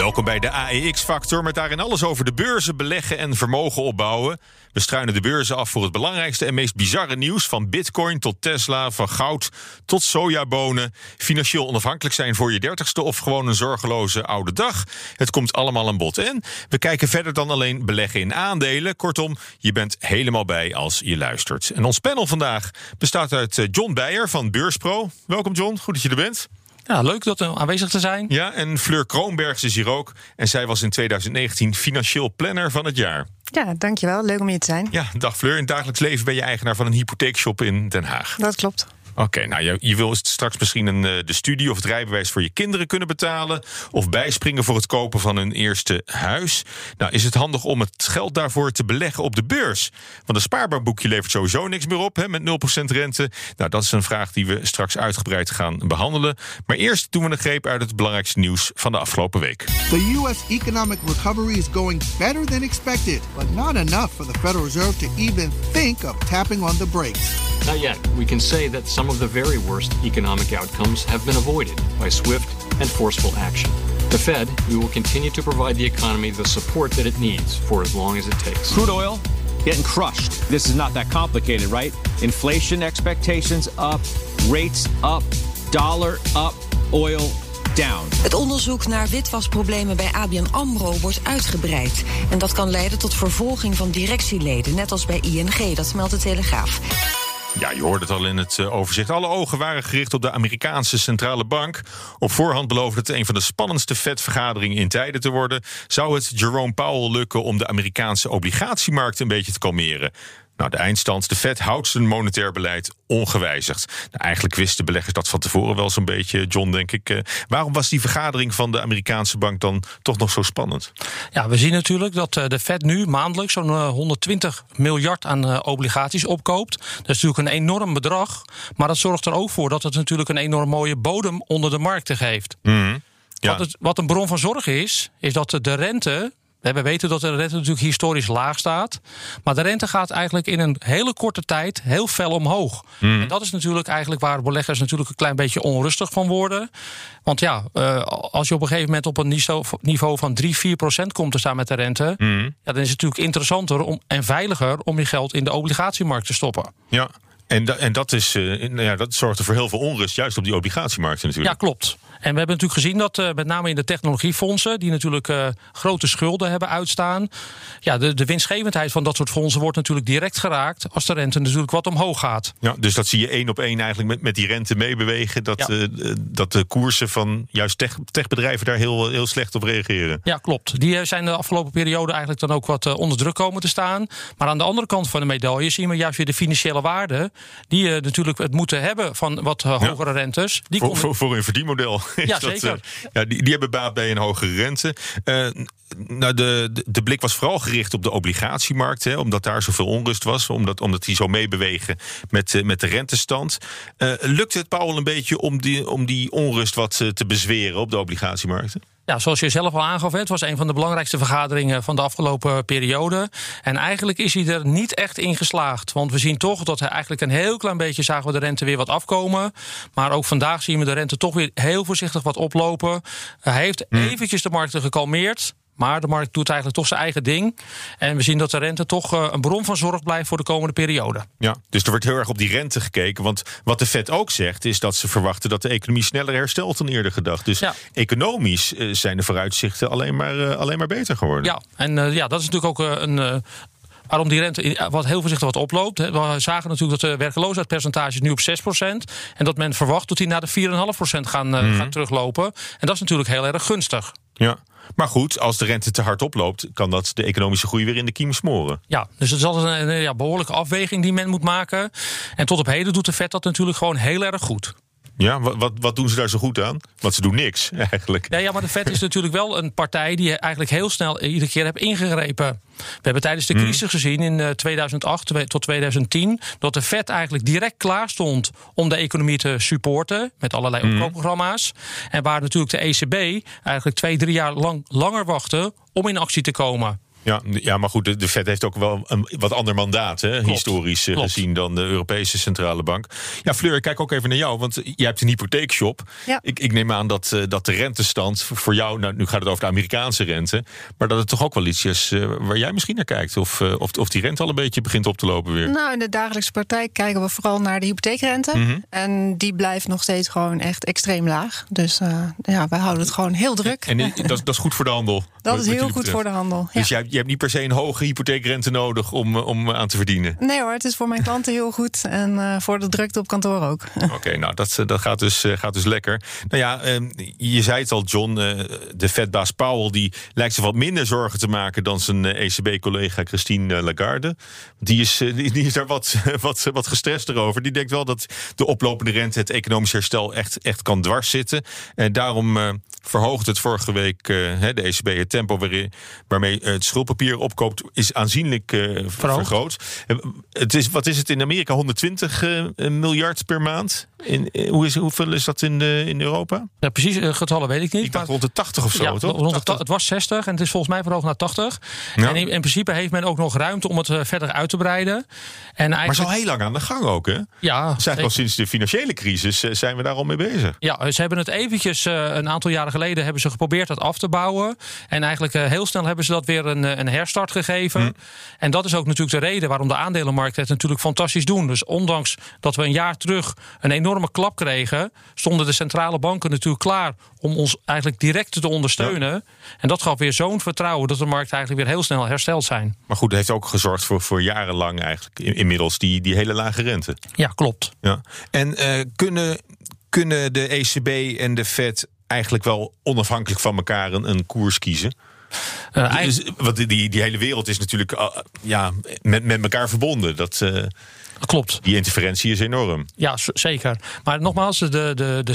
Welkom bij de AEX-factor met daarin alles over de beurzen, beleggen en vermogen opbouwen. We struinen de beurzen af voor het belangrijkste en meest bizarre nieuws. Van bitcoin tot Tesla, van goud tot sojabonen. Financieel onafhankelijk zijn voor je dertigste of gewoon een zorgeloze oude dag. Het komt allemaal aan bod. En we kijken verder dan alleen beleggen in aandelen. Kortom, je bent helemaal bij als je luistert. En ons panel vandaag bestaat uit eh, John Beijer van Beurspro. Welkom John, goed dat je er bent. Ja, leuk dat we aanwezig te zijn. Ja, en Fleur Kroonbergs is hier ook. En zij was in 2019 financieel planner van het jaar. Ja, dankjewel. Leuk om hier te zijn. Ja, dag Fleur. In het dagelijks leven ben je eigenaar van een hypotheekshop in Den Haag. Dat klopt. Oké, nou je, je wil straks misschien een, eh, de studie of het rijbewijs voor je kinderen kunnen betalen. Of bijspringen voor het kopen van hun eerste huis. Nou, is het handig om het geld daarvoor te beleggen op de beurs? Want een spaarbankboekje levert sowieso niks meer op hè, met 0% rente. Nou, dat is een vraag die we straks uitgebreid gaan behandelen. Maar eerst doen we een greep uit het belangrijkste nieuws van de afgelopen week. The U.S. economic recovery is going better than expected, but not enough for the Federal Reserve to even think of tapping on the brakes. Not yet. We can say that some of the very worst economic outcomes have been avoided by swift and forceful action. The Fed, we will continue to provide the economy the support that it needs for as long as it takes. Crude oil getting crushed. This is not that complicated, right? Inflation expectations up, rates up, dollar up, oil down. Het onderzoek naar witwasproblemen bij ABN AMRO wordt uitgebreid. En dat kan leiden tot vervolging van directieleden, net als bij ING, dat meldt de Telegraaf. Ja, je hoorde het al in het eh, overzicht. Alle ogen waren gericht op de Amerikaanse centrale bank. Op voorhand beloofde het een van de spannendste Fed-vergaderingen in tijden te worden. Zou het Jerome Powell lukken om de Amerikaanse obligatiemarkt een beetje te kalmeren? Nou, de eindstand, de Fed houdt zijn monetair beleid ongewijzigd. Nou, eigenlijk wisten beleggers dat van tevoren wel zo'n beetje, John, denk ik. Eh, waarom was die vergadering van de Amerikaanse bank dan toch nog zo spannend? Ja, we zien natuurlijk dat eh, de Fed nu maandelijks zo'n 120 miljard aan obligaties opkoopt. Dat is natuurlijk een enorm bedrag. Maar dat zorgt er ook voor dat het natuurlijk een enorm mooie bodem onder de markten geeft. Mm, ja. Wat, het, wat een bron van zorg is, is dat de rente we weten dat de rente natuurlijk historisch laag staat. Maar de rente gaat eigenlijk in een hele korte tijd heel fel omhoog. En dat is natuurlijk eigenlijk waar beleggers natuurlijk een klein beetje onrustig van worden. Want ja, uh, als je op een gegeven moment op een niveau van 3, 4 procent komt te staan met de rente. Ja, dan is het natuurlijk interessanter om, en veiliger om je geld in de obligatiemarkt te stoppen. Ja. En, da en dat, is, uh, nou ja, dat zorgt er voor heel veel onrust, juist op die obligatiemarkten natuurlijk. Ja, klopt. En we hebben natuurlijk gezien dat uh, met name in de technologiefondsen, die natuurlijk uh, grote schulden hebben uitstaan, ja, de, de winstgevendheid van dat soort fondsen wordt natuurlijk direct geraakt als de rente natuurlijk wat omhoog gaat. Ja, dus dat zie je één op één eigenlijk met, met die rente meebewegen, dat, ja. uh, dat de koersen van juist tech, techbedrijven daar heel, heel slecht op reageren. Ja, klopt. Die zijn de afgelopen periode eigenlijk dan ook wat onder druk komen te staan. Maar aan de andere kant van de medaille zien we juist weer de financiële waarden, die natuurlijk het moeten hebben van wat hogere ja. rentes. Die voor, voor een verdienmodel. Ja, dat, zeker. Ja, die, die hebben baat bij een hogere rente. Uh, nou, de, de, de, blik was vooral gericht op de obligatiemarkt, hè, omdat daar zoveel onrust was, omdat, omdat die zo meebewegen met, uh, met de rentestand. lukt het Powell een beetje om die, om die onrust wat te bezweren op de obligatiemarkten? Ja, zoals je zelf al aangaf, het was een van de belangrijkste vergaderingen van de afgelopen periode. En eigenlijk is hij er niet echt in geslaagd. Want we zien toch dat hij eigenlijk een heel klein beetje zagen we de rente weer wat afkomen. Maar ook vandaag zien we de rente toch weer heel voorzichtig wat oplopen. Hij heeft eventjes de markten gekalmeerd. Maar de markt doet eigenlijk toch zijn eigen ding. En we zien dat de rente toch uh, een bron van zorg blijft voor de komende periode. Ja, dus er wordt heel erg op die rente gekeken. Want wat de Fed ook zegt, is dat ze verwachten dat de economie sneller herstelt dan eerder gedacht. Dus ja. economisch uh, zijn de vooruitzichten alleen maar, uh, alleen maar beter geworden. Ja, en ja, dat is natuurlijk ook een waarom die rente wat heel voorzichtig wat oploopt. We zagen natuurlijk dat de werkeloosheidspercentage nu op 6%. En dat men verwacht dat die naar de 4,5% gaan, mm gaan teruglopen. En dat is natuurlijk heel erg gunstig. Ja. Maar goed, als de rente te hard oploopt, kan dat de economische groei weer in de kiem smoren. Ja, dus het is altijd een ja, behoorlijke afweging die men moet maken. En tot op heden doet de Fed dat natuurlijk gewoon heel erg goed. Ja, wat, wat, doen ze daar zo goed aan? Want ze doen niks eigenlijk. Ja, ja, maar de Fed is natuurlijk wel een partij die eigenlijk heel snel iedere keer heeft ingegrepen. We hebben tijdens de crisis gezien in 2008 tot 2010 dat de Fed eigenlijk direct klaar stond om de economie te supporten met allerlei opkoopprogramma's. En waar natuurlijk de ECB eigenlijk twee, drie jaar lang langer wachtte om in actie te komen. Ja, ja, maar goed, de, de Fed heeft ook wel een wat ander mandaat, hè, historisch eh, klopt. gezien, dan de Europese Centrale Bank. Ja, Fleur, ik kijk ook even naar jou, want jij hebt een hypotheekshop. Ja. Ik, ik neem aan dat, eh, dat de rentestand voor jou, nou, nu gaat het over de Amerikaanse rente, maar dat het toch ook wel iets is eh, waar jij misschien naar kijkt. Of, of, of die rente al een beetje begint op te lopen weer. Nou, in de dagelijkse praktijk kijken we vooral naar de hypotheekrente. Mhm. En die blijft nog steeds gewoon echt extreem laag. Dus eh, ja, wij houden het gewoon heel druk. En dat, is- dat is goed voor de handel. dat wat- is heel goed betreft. voor de handel. Ja. Dus jij, je hebt niet per se een hoge hypotheekrente nodig om, eh, om aan te verdienen. Nee hoor, het is voor mijn klanten heel goed. En eh, voor de drukte op kantoor ook. Oké, nou dat, eh, dat gaat, dus, gaat dus lekker. Nou ja, eh, je zei het al, John. de Fedbaas Powell die lijkt zich wat minder zorgen te maken dan zijn ECB-collega Christine eh, Lagarde. Die is, die, die is daar wat, wat, wat gestrester over. Die denkt wel dat de oplopende rente het economisch herstel echt, echt kan dwars zitten. En daarom verhoogt het vorige week eh, de ECB het tempo waarin, waarmee eh, het schuldpapier opkoopt, is aanzienlijk eh, vergroot. Het is, wat is het in Amerika? 120 eh, miljard per maand? In, hoe is, hoeveel is dat in, de, in Europa? Ja, precies, getallen weet ik niet. Ik dacht maar- rond de 80 of zo, ja, toch? rond de 80. ta- het was 60 en het is volgens mij verhoogd naar 80. Ja. En in, in principe heeft men ook nog ruimte om het verder uit te breiden. En Maar eigenlijk, heel lang aan de gang ook, hè? ja, al sinds de financiële crisis zijn we daar al mee bezig. Ja, ze hebben het eventjes een aantal jaren geleden hebben ze geprobeerd dat af te bouwen. En eigenlijk eh, heel snel hebben ze dat weer een, eh, een herstart gegeven. Hm. En dat is ook natuurlijk de reden waarom de aandelenmarkten het natuurlijk fantastisch doen. Dus ondanks dat we een jaar terug een enorme klap kregen, stonden de centrale banken natuurlijk klaar om ons eigenlijk direct te ondersteunen. En dat gaf weer zo'n vertrouwen dat de markten eigenlijk weer heel snel hersteld zijn. Maar goed, het heeft ook gezorgd voor, voor jarenlang eigenlijk in- inmiddels die, die hele lage rente. Ja, klopt. Ja. En eh, kunnen, kunnen de ECB en de Fed eigenlijk wel onafhankelijk van elkaar een, een koers kiezen? Eigenlijk- Dus, want die, die, hele wereld is natuurlijk eh, ja, met, met elkaar verbonden. Dat, eh, klopt. die interferentie is enorm. Ja, zeker. Maar nogmaals, de, de, de,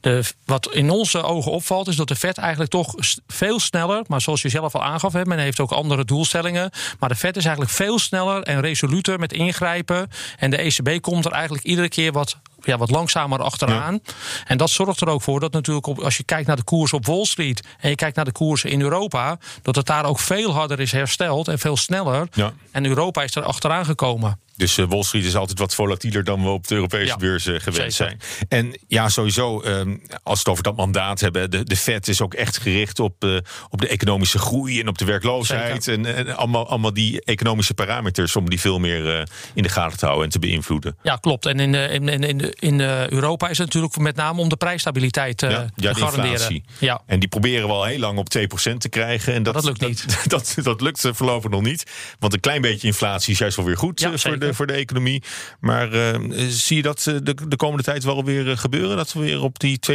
de, wat in onze ogen opvalt, is dat de Fed eigenlijk toch veel sneller, maar zoals je zelf al aangaf, hè, men heeft ook andere doelstellingen. Maar de Fed is eigenlijk veel sneller en resoluter met ingrijpen. En de ECB komt er eigenlijk iedere keer wat. Ja, wat langzamer achteraan. En dat zorgt er ook voor dat natuurlijk, op, als je kijkt naar de koers op Wall Street en je kijkt naar de koersen in Europa, dat het daar ook veel harder is hersteld en veel sneller. Ja. En Europa is er achteraan gekomen. Dus eh, Wall Street is altijd wat volatieler dan we op de Europese Ja, beurs eh, gewend zeker. zijn. En ja, sowieso, ehm, als we het over dat mandaat hebben, de, de Fed is ook echt gericht op, eh, op de economische groei en op de werkloosheid. En, en allemaal, allemaal die economische parameters om die veel meer in de gaten te houden en te beïnvloeden. Ja, klopt. En in, in, in, in, de- in eh, Europa is het natuurlijk met name om de prijsstabiliteit eh, ja, ja, te de garanderen. inflatie. Ja. En die proberen we al heel lang op 2% te krijgen. En dat, dat lukt niet. Dat, dat, lukt eh, voorlopig nog niet. Want een klein beetje inflatie is juist wel weer goed Ja, voor, de, voor de economie. Maar zie je dat de, de komende tijd wel weer gebeuren? Dat we weer op die 2%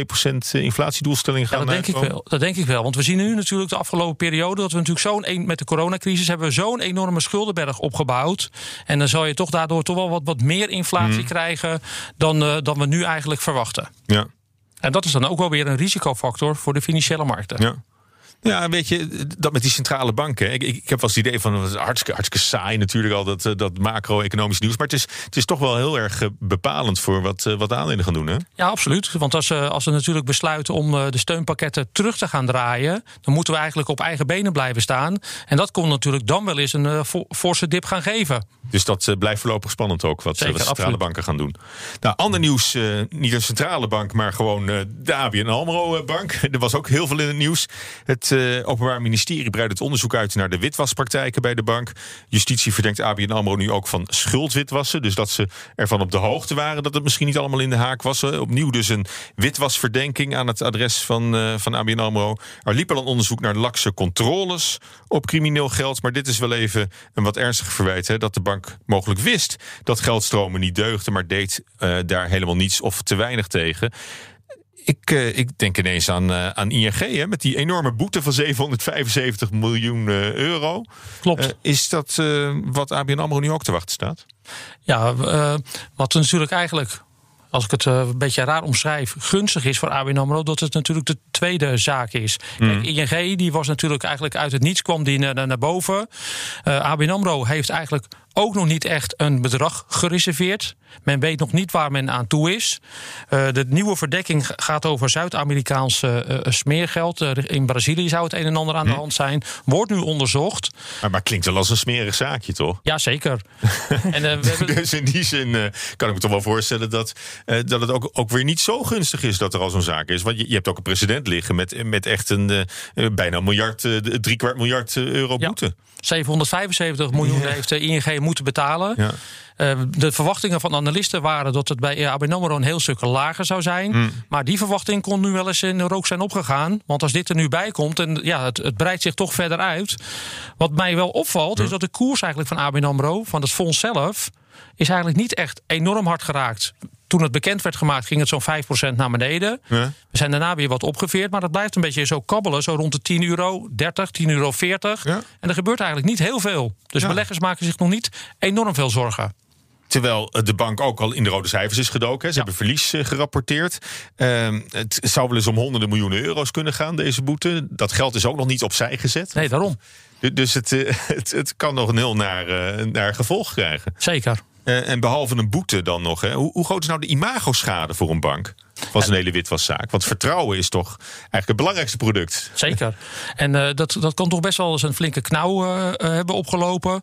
inflatiedoelstelling Ja, gaan dat denk ik wel. Dat denk ik wel. Want we zien nu natuurlijk de afgelopen periode dat we natuurlijk zo'n met de coronacrisis hebben we zo'n enorme schuldenberg opgebouwd. En dan zal je toch daardoor toch wel wat, wat meer inflatie Mhm. krijgen dan, eh, dan we nu eigenlijk verwachten. Ja, En dat is dan ook wel weer een risicofactor voor de financiële markten. ja. Ja, weet je, dat met die centrale banken. Ik, ik, ik heb wel eens het idee van, het is hartstikke, hartstikke saai natuurlijk al, dat, eh, dat macro-economisch nieuws. Maar het is, het is toch wel heel erg eh, bepalend voor wat, eh, wat de aandelen gaan doen, hè? Ja, absoluut. Want als, ze als we natuurlijk besluiten om de steunpakketten terug te gaan draaien, dan moeten we eigenlijk op eigen benen blijven staan. En dat kon natuurlijk dan wel eens een fo- forse dip gaan geven. Dus dat blijft voorlopig spannend ook, wat, Zeker, wat centrale absoluut. banken gaan doen. Nou, ander nieuws, niet een centrale bank, maar gewoon de ABN AMRO bank. Er was ook heel veel in het nieuws. Het eh, Openbaar Ministerie breidt het onderzoek uit naar de witwaspraktijken bij de bank. Justitie verdenkt ABN AMRO nu ook van schuldwitwassen. Dus dat ze ervan op de hoogte waren dat het misschien niet allemaal in de haak was. Opnieuw dus een witwasverdenking aan het adres van, eh, van ABN AMRO. Er liep al een onderzoek naar lakse controles op crimineel geld. Maar dit is wel even een wat ernstig verwijt. Hè, dat de bank mogelijk wist dat geldstromen niet deugden. Maar deed eh, daar helemaal niets of te weinig tegen. Ik, eh, ik denk ineens aan, eh, aan ING hè, met die enorme boete van 775 miljoen eh, euro. Klopt. Is dat wat ABN AMRO nu ook te wachten staat? Ja, wat natuurlijk eigenlijk als ik het een beetje raar omschrijf, gunstig is voor ABN AMRO... dat het natuurlijk de tweede zaak is. Kijk, ING die was natuurlijk eigenlijk uit het niets, kwam die naar, naar boven. Uh, ABN AMRO heeft eigenlijk ook nog niet echt een bedrag gereserveerd. Men weet nog niet waar men aan toe is. Uh, de nieuwe verdekking gaat over Zuid-Amerikaanse uh, smeergeld. Uh, in Brazilië zou het een en ander aan de hand zijn. Wordt nu onderzocht. Maar, maar klinkt wel als een smerig zaakje, toch? Ja, zeker. en, we hebben... Dus in die zin kan ik me toch wel voorstellen dat, dat het ook, ook weer niet zo gunstig is dat er al zo'n zaak is. Want je, je hebt ook een president liggen met, met echt een bijna een miljard, drie kwart miljard euro boete. Ja. 775 miljoen ja. heeft de ING moeten betalen. Ja. Uh, de verwachtingen van analisten waren dat het bij ABN AMRO een heel stuk lager zou zijn. Mm. Maar die verwachting kon nu wel eens in de rook zijn opgegaan. Want als dit er nu bij komt en ja, het, het breidt zich toch verder uit. Wat mij wel opvalt is dat de koers eigenlijk van ABN AMRO, van het fonds zelf... is eigenlijk niet echt enorm hard geraakt toen het bekend werd gemaakt, ging het zo'n 5% naar beneden. Ja. We zijn daarna weer wat opgeveerd, maar dat blijft een beetje zo kabbelen. Zo rond de 10 euro, 30, 10 euro 40. Ja. En er gebeurt eigenlijk niet heel veel. Dus ja. beleggers maken zich nog niet enorm veel zorgen. Terwijl de bank ook al in de rode cijfers is gedoken. Ze hebben verlies gerapporteerd. Uh, het zou wel eens om honderden miljoenen euro's kunnen gaan, deze boete. Dat geld is ook nog niet opzij gezet. Nee, daarom. Dus het, het, het kan nog een heel naar, naar gevolg krijgen. Zeker. Uh, en behalve een boete dan nog. Hè, hoe, hoe, groot is nou de imagoschade voor een bank? Van zijn hele witwaszaak. Want vertrouwen is toch eigenlijk het belangrijkste product. Zeker. En uh, dat, dat kan toch best wel eens een flinke knauw uh, hebben opgelopen.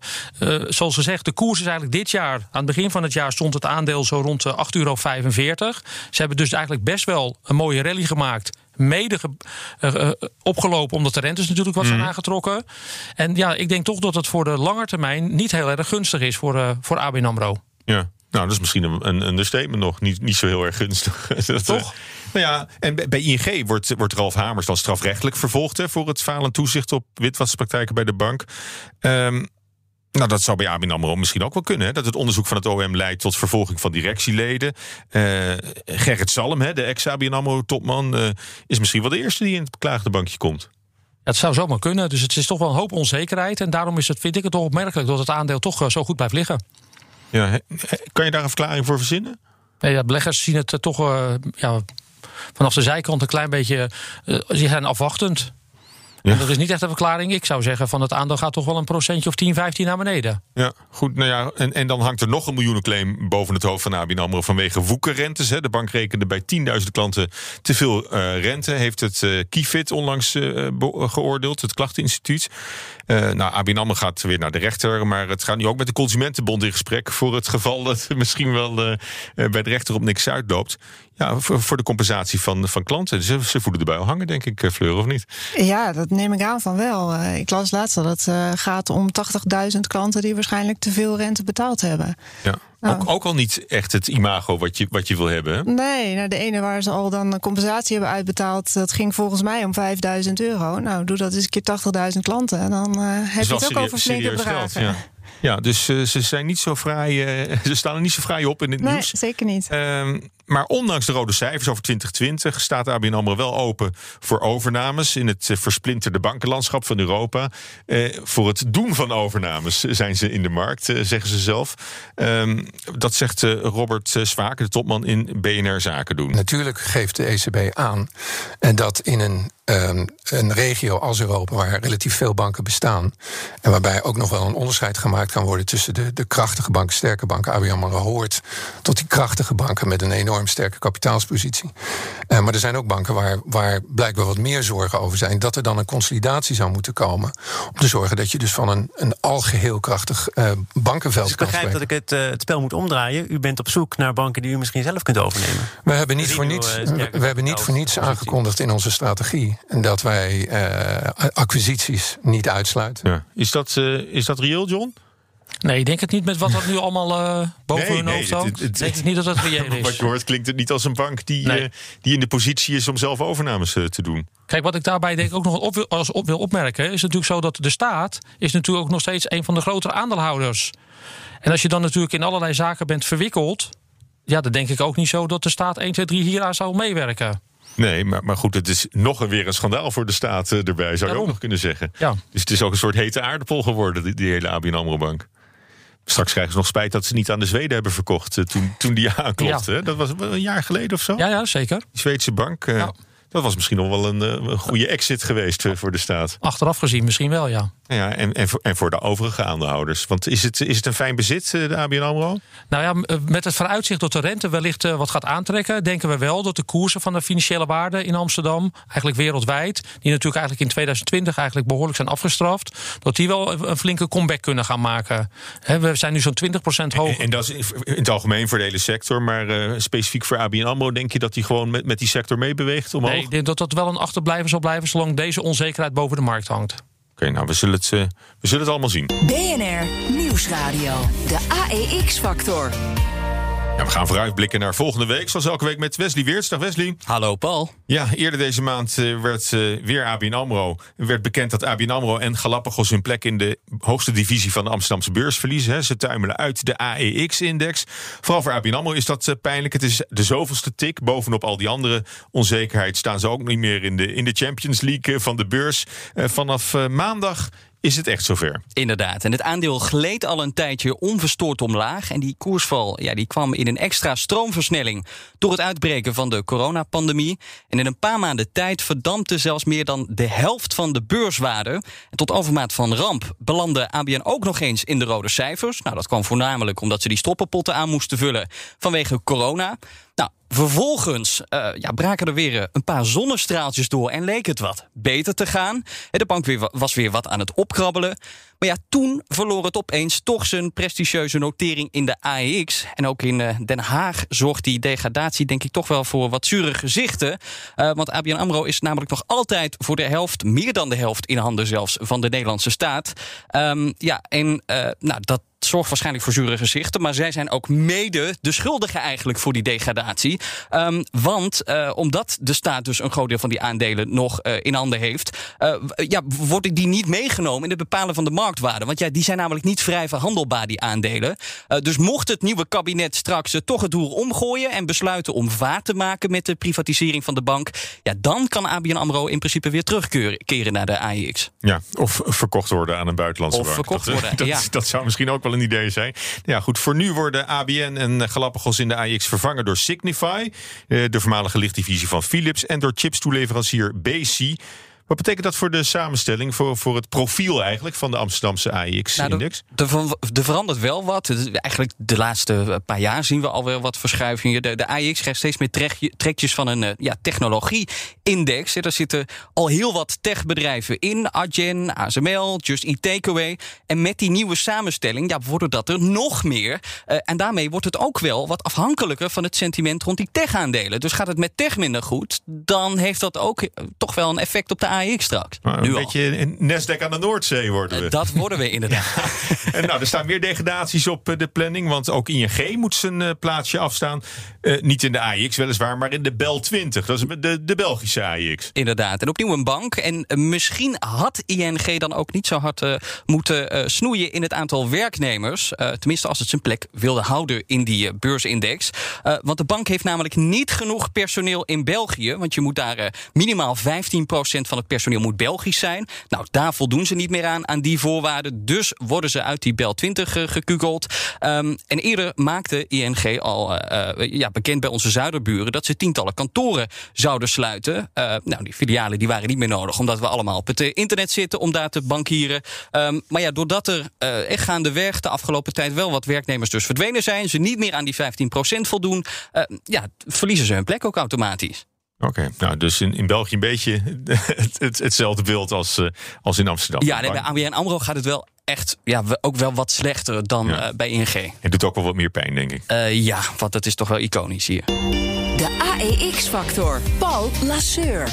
zoals gezegd, de koers is eigenlijk dit jaar. Aan het begin van het jaar stond het aandeel zo rond de 8,45 euro. Ze hebben dus eigenlijk best wel een mooie rally gemaakt mede uh, opgelopen omdat de rentes natuurlijk wat zijn mm. aangetrokken. En ja, ik denk toch dat het voor de lange termijn niet heel erg gunstig is voor, uh, voor ABN AMRO. Ja. Nou, dat is misschien een, een understatement nog. Niet, niet zo heel erg gunstig. dat, Toch? nou ja, en bij ING wordt, wordt Ralf Hamers dan strafrechtelijk vervolgd... Hè, voor het falen toezicht op witwaspraktijken bij de bank. Um, nou, dat zou bij ABN AMRO misschien ook wel kunnen. Hè? Dat het onderzoek van het OM leidt tot vervolging van directieleden. Uh, Gerrit Salm, hè, de ex-ABN AMRO-topman... Uh, is misschien wel de eerste die in het beklaagde bankje komt. Het zou zomaar kunnen. Dus het is toch wel een hoop onzekerheid. En daarom is het, vind ik het toch opmerkelijk... dat het aandeel toch uh, zo goed blijft liggen. Ja, kan je daar een verklaring voor verzinnen? Nee, ja, beleggers zien het toch ja, vanaf de zijkant een klein beetje... ze zijn afwachtend. Ja. En dat is niet echt een verklaring. Ik zou zeggen van het aandeel gaat toch wel een procentje of 10, 15 naar beneden. Ja, goed. Nou ja, en, en dan hangt er nog een miljoenenclaim boven het hoofd van ABN AMRO vanwege woekerrentes. Hè. De bank rekende bij 10.000 klanten te veel uh, rente. Heeft het uh, Kifid onlangs uh, geoordeeld, het klachteninstituut. Nou, ABN AMRO gaat weer naar de rechter. Maar het gaat nu ook met de Consumentenbond in gesprek... voor het geval dat misschien wel bij de rechter op niks uitloopt. Ja, voor, voor de compensatie van, van klanten. Ze, ze voelen erbij al hangen, denk ik, Fleur, of niet? Ja, dat neem ik aan van wel. Uh, ik las laatst dat het uh, gaat om 80.000 klanten die waarschijnlijk te veel rente betaald hebben. Ja. Ook, ook, al niet echt het imago wat je, wat je wil hebben. Hè? Nee, nou de ene waar ze al dan een compensatie hebben uitbetaald, dat ging volgens mij om 5000 euro. Nou, doe dat eens een keer 80.000 klanten. Dan uh, heb je het ook over flinke bedragen. Ja. Ja, dus uh, ze zijn niet zo vrij. Uh, ze staan er niet zo vrij op in het nee, nieuws. Zeker niet. Uh, maar ondanks de rode cijfers over 2020 staat ABN AMRO wel open voor overnames in het versplinterde bankenlandschap van Europa. Uh, voor het doen van overnames zijn ze in de markt, zeggen ze zelf. Ehm, dat zegt Robert Zwaken, de topman in BNR Zaken doen. Natuurlijk geeft de ECB aan en dat in een um, een regio als Europa, waar relatief veel banken bestaan. En waarbij ook nog wel een onderscheid gemaakt kan worden tussen de, de krachtige banken, sterke banken. ABN AMRO hoort tot die krachtige banken met een enorm sterke kapitaalspositie. Uh, maar er zijn ook banken waar, waar blijkbaar wat meer zorgen over zijn. Dat er dan een consolidatie zou moeten komen. Om te zorgen dat je dus van een, een algeheel krachtig uh, bankenveld dus ik begrijp dat ik het, uh, het spel moet omdraaien. U bent op zoek naar banken die u misschien zelf kunt overnemen. We hebben niet, voor niets, we hebben niet voor niets aangekondigd in onze strategie en dat wij uh, acquisities niet uitsluiten. Ja. Is, dat, uh, is dat reëel, John? Nee, ik denk het niet met wat er nu allemaal uh, boven nee, hun hoofd nee, hangt. Ik denk niet dat dat reëel is. Wat je hoort klinkt het niet als een bank die, nee. uh, die in de positie is om zelf overnames uh, te doen. Kijk, wat ik daarbij denk ook nog op wil, als op wil opmerken... is natuurlijk zo dat de staat is natuurlijk ook nog steeds... een van de grotere aandeelhouders. En als je dan natuurlijk in allerlei zaken bent verwikkeld... ja, dan denk ik ook niet zo dat de staat 1, 2, 3 hieraan zou meewerken. Nee, maar, maar goed, het is nog een, weer een schandaal voor de staat uh, erbij, zou je ook nog kunnen zeggen. Ja. Dus het is ook een soort hete aardappel geworden, die, die hele ABN AMRO-bank. Straks krijgen ze nog spijt dat ze niet aan de Zweden hebben verkocht... Uh, toen, toen die aanklopte. Ja. Dat was een jaar geleden of zo? Ja, ja zeker. Die Zweedse bank. Ja. Dat was misschien nog wel een, eh, een goede exit geweest voor de staat. Achteraf gezien misschien wel, ja. Ja, en, en, voor, en voor de overige aandeelhouders. Want is het, is het een fijn bezit, eh, de ABN AMRO? Nou ja, eh, met het vooruitzicht dat de rente wellicht wat gaat aantrekken... denken we wel dat de koersen van de financiële waarde in Amsterdam... eigenlijk wereldwijd, die natuurlijk eigenlijk in 2020 eigenlijk behoorlijk zijn afgestraft... dat die wel een flinke comeback kunnen gaan maken. we zijn nu zo'n 20% hoger. En, en, dat is in het algemeen voor de hele sector. Maar specifiek voor ABN AMRO denk je dat die gewoon met, met die sector meebeweegt omhoog? Nee, ik denk dat dat wel een achterblijven zal blijven... zolang deze onzekerheid boven de markt hangt. Oké, nou, we zullen, het, uh, we zullen het allemaal zien. BNR Nieuwsradio. De AEX-factor. Ja, we gaan vooruitblikken naar volgende week. Zoals elke week met Wesley Weerts. Dag Wesley. Hallo Paul. Ja, eerder deze maand uh, werd uh, weer ABN AMRO. werd bekend dat ABN AMRO en Galapagos hun plek in de hoogste divisie van de Amsterdamse beurs verliezen. Hè. Ze tuimelen uit de AEX-index. Vooral voor ABN AMRO is dat uh, pijnlijk. Het is de zoveelste tik. Bovenop al die andere onzekerheid staan ze ook niet meer in de, in de Champions League van de beurs. vanaf maandag is het echt zover. Inderdaad. En het aandeel gleed al een tijdje onverstoord omlaag. En die koersval ja, die kwam in een extra stroomversnelling door het uitbreken van de coronapandemie. En in een paar maanden tijd verdampte zelfs meer dan de helft van de beurswaarde. En tot overmaat van ramp belandde ABN ook nog eens in de rode cijfers. Nou, dat kwam voornamelijk omdat ze die stoppenpotten aan moesten vullen vanwege corona. Nou, vervolgens uh, ja, braken er weer eh, een paar zonnestraaltjes door en leek het wat beter te gaan. De bank was weer wat aan het opkrabbelen. Maar ja, toen verloor het opeens toch zijn prestigieuze notering in de AEX. En ook in uh, Den Haag zorgt die degradatie denk ik toch wel voor wat zure gezichten. Uh, want ABN AMRO is namelijk nog altijd voor de helft, meer dan de helft in handen zelfs, van de Nederlandse staat. Um, ja, en uh, nou, dat zorgt waarschijnlijk voor zure gezichten. Maar zij zijn ook mede de schuldigen eigenlijk voor die degradatie. Um, want omdat de staat dus een groot deel van die aandelen nog in handen heeft, uh, ja, worden die niet meegenomen in het bepalen van de marktwaarde. Want ja, die zijn namelijk niet vrij verhandelbaar, die aandelen. dus mocht het nieuwe kabinet straks toch het roer omgooien en besluiten om vaart te maken met de privatisering van de bank, ja, dan kan ABN AMRO in principe weer terugkeren naar de AIX. Ja, of verkocht worden aan een buitenlandse of bank. verkocht worden, dat, ja. dat zou misschien ook wel een idee zijn. Ja, goed. Voor nu worden ABN en Galapagos in de AIX vervangen door Signify, de voormalige lichtdivisie van Philips, en door chipstoeleverancier BC. Wat betekent dat voor de samenstelling, voor, voor het profiel eigenlijk van de Amsterdamse AIX-index? Nou, er verandert wel wat. Eigenlijk de laatste paar jaar zien we alweer wat verschuivingen. De, de AIX krijgt steeds meer trekjes van een ja, technologie-index. Er zitten al heel wat techbedrijven in. Adyen, ASML, Just Eat Takeaway. En met die nieuwe samenstelling ja, worden dat er nog meer. Uh, en daarmee wordt het ook wel wat afhankelijker van het sentiment rond die tech-aandelen. Dus gaat het met tech minder goed, dan heeft dat ook toch wel een effect op de AX straks. Maar een beetje een Nasdaq aan de Noordzee worden we. Dat worden we inderdaad. en nou, er staan meer degradaties op de planning. Want ook ING moet zijn uh, plaatsje afstaan. Uh, niet in de AX weliswaar, maar in de Bel 20. Dat is de, de Belgische AX. Inderdaad. En opnieuw een bank. En misschien had ING dan ook niet zo hard moeten snoeien in het aantal werknemers. tenminste, als het zijn plek wilde houden in die beursindex. want de bank heeft namelijk niet genoeg personeel in België. Want je moet daar minimaal 15% van het personeel moet Belgisch zijn. Nou, daar voldoen ze niet meer aan, aan die voorwaarden. Dus worden ze uit die Bel 20 uh, gekukeld. Um, en eerder maakte ING al uh, ja, bekend bij onze zuiderburen... dat ze tientallen kantoren zouden sluiten. Nou, die filialen die waren niet meer nodig... omdat we allemaal op het internet zitten om daar te bankieren. Um, maar ja, doordat er echt gaandeweg de afgelopen tijd... wel wat werknemers dus verdwenen zijn... ze niet meer aan die 15% voldoen... ja, verliezen ze hun plek ook automatisch. Oké, nou dus in, in België een beetje het, het, hetzelfde beeld als, uh, als in Amsterdam. Ja, nee, bij ABN AMRO gaat het wel echt ja, ook wel wat slechter dan ja. uh, bij ING. Het doet ook wel wat meer pijn, denk ik. Uh, ja, want dat is toch wel iconisch hier. De AEX-factor. Paul Lasseur.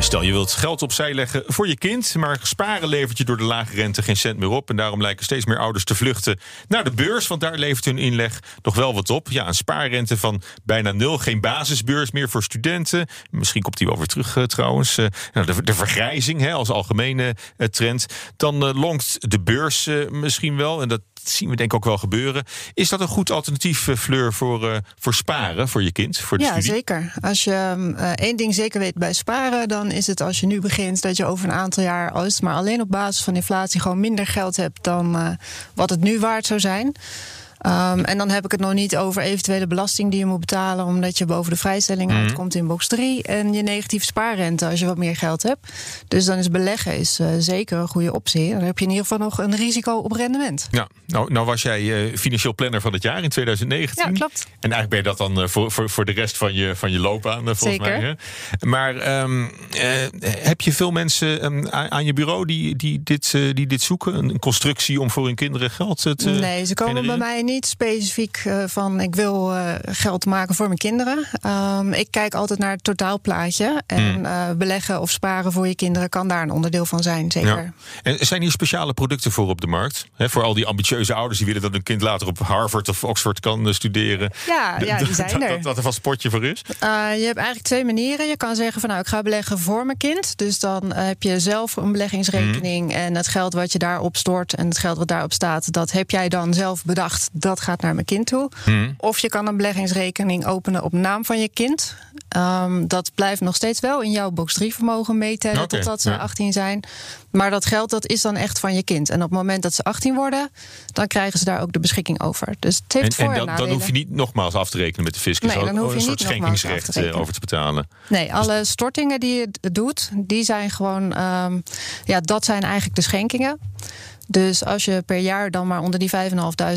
Stel je wilt geld opzij leggen voor je kind, maar sparen levert je door de lage rente geen cent meer op. En daarom lijken steeds meer ouders te vluchten naar de beurs, want daar levert hun inleg nog wel wat op. Ja, een spaarrente van bijna nul, geen basisbeurs meer voor studenten. Misschien komt die wel weer terug uh, trouwens. Uh, nou, de, vergrijzing hè, als algemene uh, trend. Dan longt de beurs misschien wel, en dat zien we denk ik ook wel gebeuren. Is dat een goed alternatief, Fleur, voor, voor sparen voor je kind? Voor de ja, studie? zeker. Als je één ding zeker weet bij sparen, dan is het als je nu begint dat je over een aantal jaar, als het maar alleen op basis van inflatie, gewoon minder geld hebt dan wat het nu waard zou zijn. Um, en dan heb ik het nog niet over eventuele belasting die je moet betalen omdat je boven de vrijstelling mm. uitkomt in box 3 en je negatieve spaarrente als je wat meer geld hebt. Dus dan is beleggen is, uh, zeker een goede optie. Dan heb je in ieder geval nog een risico op rendement. Ja, nou, nou was jij uh, financieel planner van het jaar in 2019. Ja, klopt. En eigenlijk ben je dat dan uh, voor, voor, voor de rest van je, van je loopbaan volgens zeker. mij. Hè? Maar um, heb je veel mensen um, aan je bureau die, die, dit, die dit zoeken? Een constructie om voor hun kinderen geld te Nee, ze komen genereren? bij mij niet specifiek uh, van ik wil uh, geld maken voor mijn kinderen. Um, ik kijk altijd naar het totaalplaatje. En Hmm. uh, beleggen of sparen voor je kinderen kan daar een onderdeel van zijn, zeker. Ja. En zijn hier speciale producten voor op de markt? He, voor al die ambitieuze ouders die willen dat hun kind later op Harvard of Oxford kan studeren. Ja, ja die zijn er. Dat, dat er vast potje voor is? je hebt eigenlijk twee manieren. Je kan zeggen van nou ik ga beleggen voor mijn kind. Dus dan heb je zelf een beleggingsrekening. Hmm. En het geld wat je daarop stort en het geld wat daarop staat, dat heb jij dan zelf bedacht. Dat gaat naar mijn kind toe. Hmm. Of je kan een beleggingsrekening openen op naam van je kind. Um, dat blijft nog steeds wel in jouw box 3 vermogen meetellen totdat ze ja. 18 zijn. Maar dat geld dat is dan echt van je kind. En op het moment dat ze 18 worden, dan krijgen ze daar ook de beschikking over. Dus het heeft En, voor- en en dan, dan hoef je niet nogmaals af te rekenen met de fiscus. Nee, dan hoef je een soort te schenkingsrecht eh, over te betalen. Nee, alle stortingen die je doet, die zijn gewoon, um, ja, dat zijn eigenlijk de schenkingen. Dus als je per jaar dan maar onder die 5.500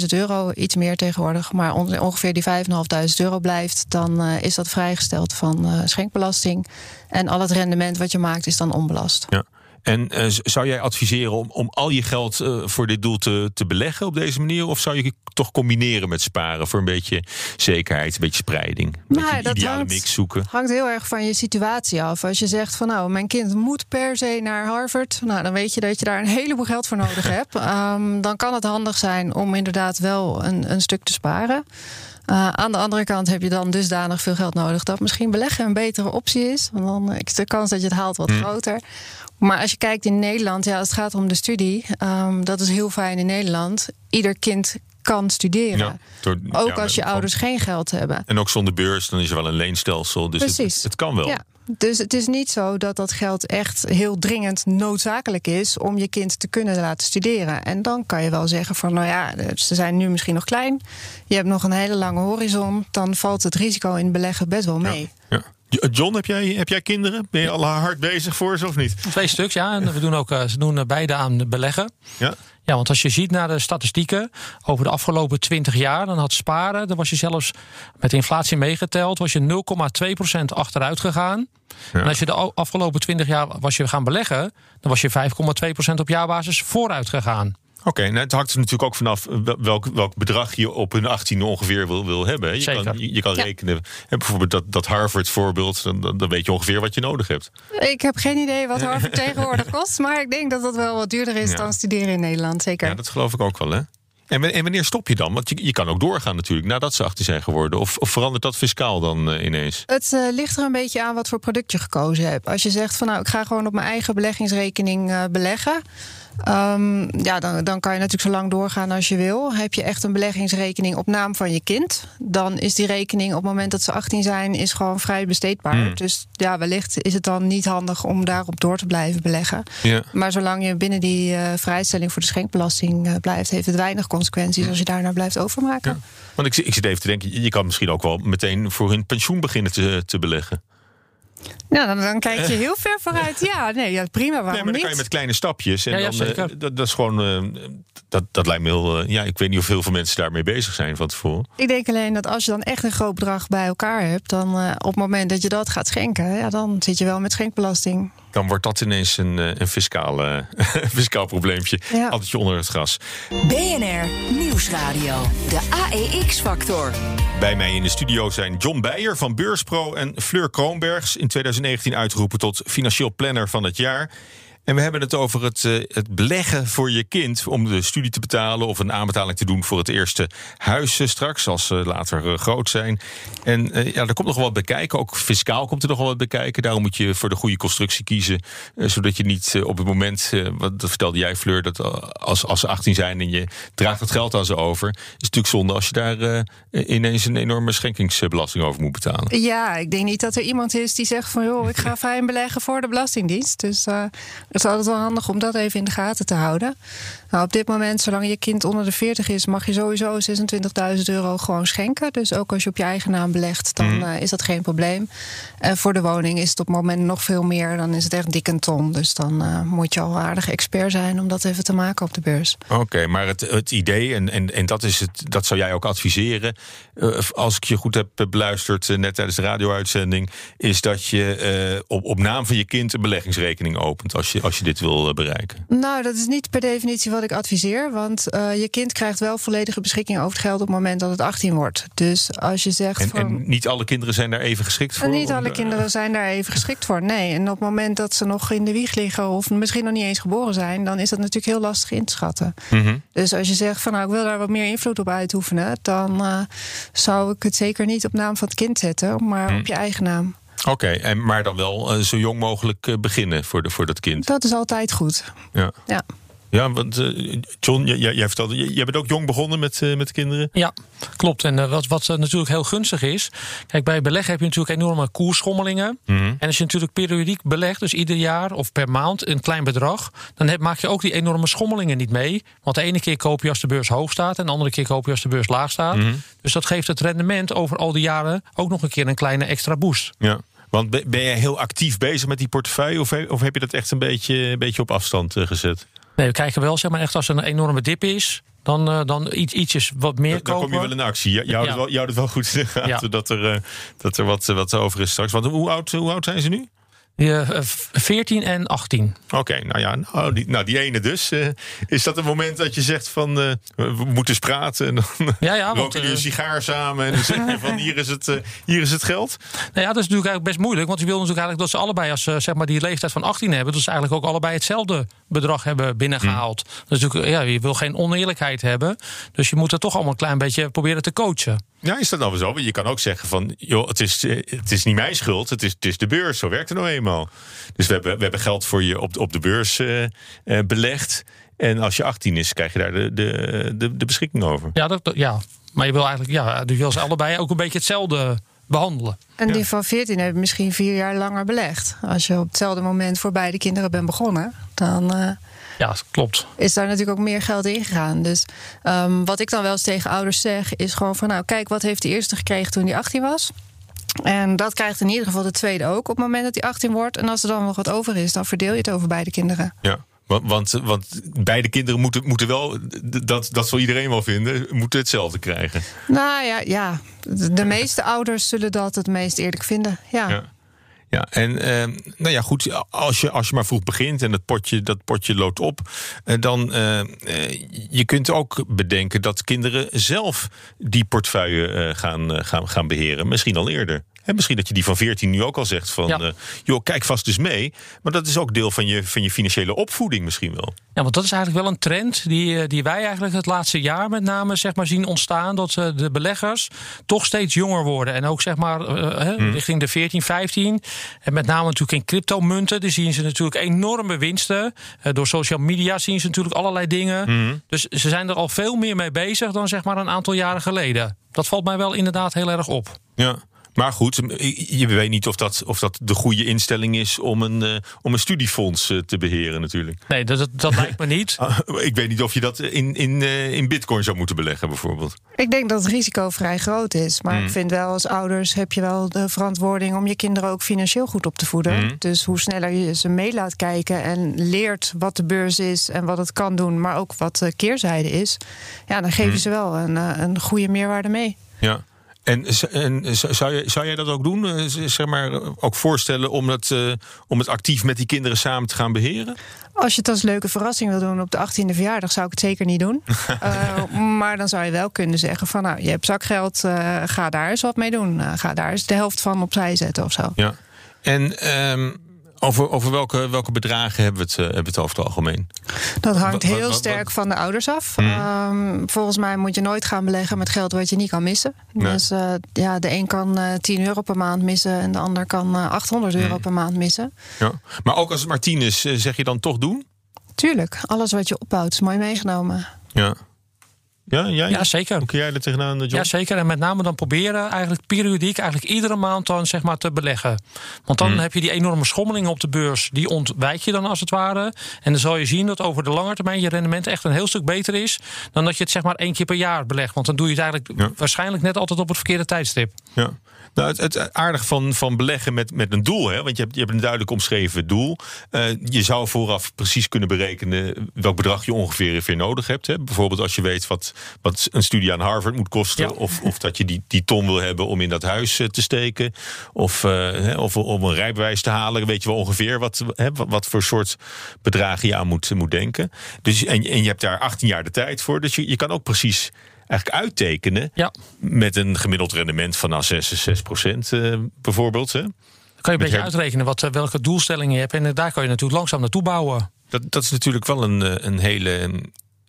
euro, iets meer tegenwoordig, maar onder ongeveer die 5.500 euro blijft, dan uh, is dat vrijgesteld van uh, schenkbelasting. En al het rendement wat je maakt is dan onbelast. Ja. En uh, zou jij adviseren om, om al je geld uh, voor dit doel te, te beleggen op deze manier? Of zou je toch combineren met sparen voor een beetje zekerheid, een beetje spreiding? Een Nou, beetje dat ideale hangt- mix zoeken. hangt heel erg van je situatie af. Als je zegt van nou, mijn kind moet per se naar Harvard, nou dan weet je dat je daar een heleboel geld voor nodig hebt. Um, dan kan het handig zijn om inderdaad wel een, een stuk te sparen. Uh, aan de andere kant heb je dan dusdanig veel geld nodig dat misschien beleggen een betere optie is. Want dan is de kans dat je het haalt wat Hmm. groter. Maar als je kijkt in Nederland, ja, als het gaat om de studie, um, dat is heel fijn in Nederland. Ieder kind kan studeren. Ja, door- ook ja, als je van- ouders geen geld hebben. En ook zonder beurs, dan is er wel een leenstelsel. Dus het, Precies. het kan wel. Ja. Dus het is niet zo dat dat geld echt heel dringend noodzakelijk is om je kind te kunnen laten studeren. En dan kan je wel zeggen van, nou ja, ze zijn nu misschien nog klein. Je hebt nog een hele lange horizon. Dan valt het risico in beleggen best wel mee. Ja. John, heb jij, heb jij kinderen? Ben je al hard bezig voor ze of niet? Twee stuks, ja. En we doen ook, eh, ze doen eh, beide aan beleggen. Ja. Ja, want als je ziet naar de statistieken over de afgelopen 20 jaar, dan had sparen, dan was je zelfs met inflatie meegeteld, was je 0,2% achteruit gegaan. Ja. En als je de afgelopen 20 jaar was je gaan beleggen, dan was je 5,2% op jaarbasis vooruit gegaan. Oké, nou, het hangt er natuurlijk ook vanaf wel- welk, welk bedrag je op hun 18 ongeveer wil, wil hebben. Je Zeker. kan, je, je kan Ja. rekenen. Hè, bijvoorbeeld dat, dat Harvard voorbeeld, dan, dan weet je ongeveer wat je nodig hebt. Ik heb geen idee wat Harvard tegenwoordig kost. Maar ik denk dat dat wel wat duurder is Ja. dan studeren in Nederland. Zeker. Ja, dat geloof ik ook wel, hè? En, wa- en wanneer stop je dan? Want je, je kan ook doorgaan natuurlijk nadat ze 18 zijn geworden. Of, of verandert dat fiscaal dan eh, ineens? Het eh, ligt er een beetje aan wat voor product je gekozen hebt. Als je zegt van nou, ik ga gewoon op mijn eigen beleggingsrekening eh, beleggen. Ehm, ja, dan, dan kan je natuurlijk zo lang doorgaan als je wil. Heb je echt een beleggingsrekening op naam van je kind, dan is die rekening op het moment dat ze 18 zijn, is gewoon vrij besteedbaar. Hmm. Dus ja, wellicht is het dan niet handig om daarop door te blijven beleggen. Ja. Maar zolang je binnen die eh, vrijstelling voor de schenkbelasting eh, blijft, heeft het weinig consequenties als je daarnaar blijft overmaken. Want ik, ik zit even te denken, je- je kan misschien ook wel meteen voor hun pensioen beginnen te, te beleggen. Nou, dan, dan kijk je heel ver vooruit. Ja, nee, ja, prima, waarom nee, maar dan niet? kan je met kleine stapjes. En Ja, ja, dan, eh, zeker. dat, dat is gewoon. eh, dat, dat lijkt me heel. eh, ja, ik weet niet of heel veel mensen daarmee bezig zijn van tevoren. Ik denk alleen dat als je dan echt een groot bedrag bij elkaar hebt, dan eh, op het moment dat je dat gaat schenken, ja, dan zit je wel met schenkbelasting. Dan wordt dat ineens een, een fiscaal, fiscaal probleempje. Ja. Altijd onder het gras. BNR Nieuwsradio. De AEX-factor. Bij mij in de studio zijn John Beijer van Beurspro en Fleur Kroonbergs. In 2019 uitgeroepen tot financieel planner van het jaar. En we hebben het over het, eh, het beleggen voor je kind. Om de studie te betalen of een aanbetaling te doen voor het eerste huis eh, straks. Als ze later eh, groot zijn. En ja, er komt nog wel wat bij kijken. Ook fiscaal komt er nog wel wat bij kijken. Daarom moet je voor de goede constructie kiezen. zodat je niet op het moment, wat dat vertelde jij Fleur, dat als, als ze 18 zijn en je draagt het geld aan ze over. Is het natuurlijk zonde als je daar ineens een enorme schenkingsbelasting over moet betalen. Ja, ik denk niet dat er iemand is die zegt van... joh, ik ga fijn beleggen voor de Belastingdienst. Dus het is altijd wel handig om dat even in de gaten te houden. Nou, op dit moment, zolang je kind onder de 40 is... mag je sowieso 26.000 euro gewoon schenken. Dus ook als je op je eigen naam belegt, dan Mhm. eh, is dat geen probleem. En voor de woning is het op het moment nog veel meer. Dan is het echt dik een ton. Dus dan eh, moet je al een aardig expert zijn om dat even te maken op de beurs. Oké, maar het, het idee, en, en, en dat, is het, dat zou jij ook adviseren. eh, als ik je goed heb beluisterd, net tijdens de radio-uitzending. is dat je op, op naam van je kind een beleggingsrekening opent. als je, als je dit wil bereiken. Nou, dat is niet per definitie wat ik adviseer. Want eh, je kind krijgt wel volledige beschikking over het geld op het moment dat het 18 wordt. Dus als je zegt. En, en niet alle kinderen zijn daar even geschikt voor? En niet alle daar- kinderen zijn daar even geschikt voor. Nee. En op het moment dat ze nog in de wieg liggen of misschien nog niet eens geboren zijn, dan is dat natuurlijk heel lastig in te schatten. Mhm. Dus als je zegt van nou ik wil daar wat meer invloed op uitoefenen, dan eh, zou ik het zeker niet op naam van het kind zetten, maar Hm. op je eigen naam. Oké, en maar dan wel eh, zo jong mogelijk eh, beginnen voor, de, voor dat kind. Dat is altijd goed. Ja. Ja. Ja, want eh, John, jij, jij vertelde, jij bent ook jong begonnen met, eh, met de kinderen. Ja, klopt. En eh, wat, wat natuurlijk heel gunstig is. Kijk, bij beleggen heb je natuurlijk enorme koersschommelingen. Mhm. En als je natuurlijk periodiek belegt, dus ieder jaar of per maand een klein bedrag. dan heb, maak je ook die enorme schommelingen niet mee. Want de ene keer koop je als de beurs hoog staat. en de andere keer koop je als de beurs laag staat. Mhm. Dus dat geeft het rendement over al die jaren ook nog een keer een kleine extra boost. Ja. Want ben jij heel actief bezig met die portefeuille? Of, of heb je dat echt een beetje, een beetje op afstand gezet? Nee, we kijken wel, zeg maar echt als er een enorme dip is. dan, eh, dan iets, ietsjes wat meer Dan kopen. kom je wel in actie. Houdt Ja. het wel, het goed Ja. dat er, eh, dat er wat, wat over is straks. Want hoe oud, hoe oud zijn ze nu? Ja, eh, 14 en 18. Oké, nou ja, nou die, nou die ene dus. eh, is dat een moment dat je zegt van eh, we moeten eens praten en dan Ja, ja, roken jullie een eh, sigaar samen en dan zeg je van hier is het, eh, hier is het geld? Nou ja, dat is natuurlijk eigenlijk best moeilijk. Want je wil natuurlijk eigenlijk dat ze allebei, als ze zeg maar, die leeftijd van 18 hebben, dat ze eigenlijk ook allebei hetzelfde bedrag hebben binnengehaald. Dus natuurlijk, ja, je wil geen oneerlijkheid hebben. Dus je moet het toch allemaal een klein beetje proberen te coachen. Ja, is dat nou wel zo? Want je kan ook zeggen van, joh, het is, eh, het is niet mijn schuld, het is, het is de beurs. Zo werkt het nou eenmaal. Dus we hebben, we hebben geld voor je op, op de beurs eh, eh, belegd. En als je 18 is, krijg je daar de, de, de, de beschikking over. Ja, dat, ja, maar je wil eigenlijk, ja, je wil ze allebei ook een beetje hetzelfde behandelen. En die van 14 hebben misschien vier jaar langer belegd. Als je op hetzelfde moment voor beide kinderen bent begonnen, dan eh, Ja, klopt. is daar natuurlijk ook meer geld ingegaan. Dus ehm, wat ik dan wel eens tegen ouders zeg, is gewoon van nou, kijk, wat heeft de eerste gekregen toen hij 18 was? En dat krijgt in ieder geval de tweede ook op het moment dat hij 18 wordt. En als er dan nog wat over is, dan verdeel je het over beide kinderen. Ja. Want, want, beide kinderen moeten, moeten wel, dat, dat zal iedereen wel vinden, moeten hetzelfde krijgen. Nou ja, ja. De, de meeste ouders zullen dat het meest eerlijk vinden. Ja. Ja. Ja, en eh, nou ja, goed, als je, als je maar vroeg begint en dat potje, dat potje loopt op, eh, dan eh, je kunt ook bedenken dat kinderen zelf die portefeuille eh, gaan, gaan, gaan beheren. Misschien al eerder. En misschien dat je die van 14 nu ook al zegt van, Ja. joh, kijk vast eens mee. Maar dat is ook deel van je, van je financiële opvoeding misschien wel. Ja, want dat is eigenlijk wel een trend die, die wij eigenlijk het laatste jaar met name zeg maar, zien ontstaan. Dat de beleggers toch steeds jonger worden. En ook zeg maar Hmm. richting de 14, 15. En met name natuurlijk in cryptomunten. Daar zien ze natuurlijk enorme winsten. Eh, door social media zien ze natuurlijk allerlei dingen. Hmm. Dus ze zijn er al veel meer mee bezig dan zeg maar een aantal jaren geleden. Dat valt mij wel inderdaad heel erg op. Ja. Maar goed, je weet niet of dat, of dat de goede instelling is om een, eh, om een studiefonds eh, te beheren natuurlijk. Nee, dat, dat, dat lijkt me niet. Ah, Ik weet niet of je dat in, in, eh, in bitcoin zou moeten beleggen bijvoorbeeld. Ik denk dat het risico vrij groot is. Maar Mm. ik vind wel als ouders heb je wel de verantwoording om je kinderen ook financieel goed op te voeden. Mm. Dus hoe sneller je ze mee laat kijken en leert wat de beurs is en wat het kan doen, maar ook wat de keerzijde is. Ja, dan geef je Mm. ze wel een, een goede meerwaarde mee. Ja. En, zou, je, zou jij dat ook doen? Eh, Zeg maar, eh, ook voorstellen om het, eh, om het actief met die kinderen samen te gaan beheren? Als je het als leuke verrassing wil doen op de 18e verjaardag, zou ik het zeker niet doen. Maar dan zou je wel kunnen zeggen van nou, je hebt zakgeld, ga daar eens wat mee doen. Ga daar eens de helft van opzij zetten of zo. Ja. En ehm, Over, over welke, welke bedragen hebben we het, eh, hebben we het over het algemeen? Dat hangt Wat- wat- heel wat- sterk van de ouders af. Hmm. Ehm, volgens mij moet je nooit gaan beleggen met geld wat je niet kan missen. Nee. Dus eh, ja, de een kan eh 10 euro per maand missen en de ander kan eh 800 euro Hmm. per maand missen. Ja. Maar ook als het maar tien is, zeg je dan toch doen? Tuurlijk, alles wat je opbouwt is mooi meegenomen. Ja. Ja, jij? Ja, zeker. Hoe kun jij er tegenaan, eh, John? Ja, zeker. En met name dan proberen eigenlijk periodiek, eigenlijk iedere maand dan zeg maar te beleggen. Want dan Hmm. heb je die enorme schommelingen op de beurs, die ontwijk je dan als het ware. En dan zal je zien dat over de lange termijn je rendement echt een heel stuk beter is dan dat je het zeg maar één keer per jaar belegt. Want dan doe je het eigenlijk waarschijnlijk net altijd op het verkeerde tijdstip. Ja. Nou, het, het aardige van, van beleggen met, met een doel, hè? want je hebt, je hebt een duidelijk omschreven doel. Eh, je zou vooraf precies kunnen berekenen welk bedrag je ongeveer weer nodig hebt. Hè? Bijvoorbeeld als je weet wat, wat een studie aan Harvard moet kosten. Of, of dat je die, die ton wil hebben om in dat huis eh, te steken. Of, eh, hè, of om een rijbewijs te halen. Weet je wel ongeveer wat, hè, wat, wat voor soort bedragen je aan moet, moet denken. Dus, en, en je hebt daar 18 jaar de tijd voor. Dus je, je kan ook precies eigenlijk uittekenen. Met een gemiddeld rendement van nou 6, 6 procent eh, bijvoorbeeld. Hè? Dan kan je een beetje uitrekenen wat, eh, welke doelstellingen je hebt. En eh, daar kan je natuurlijk langzaam naartoe bouwen. Dat, dat is natuurlijk wel een, een hele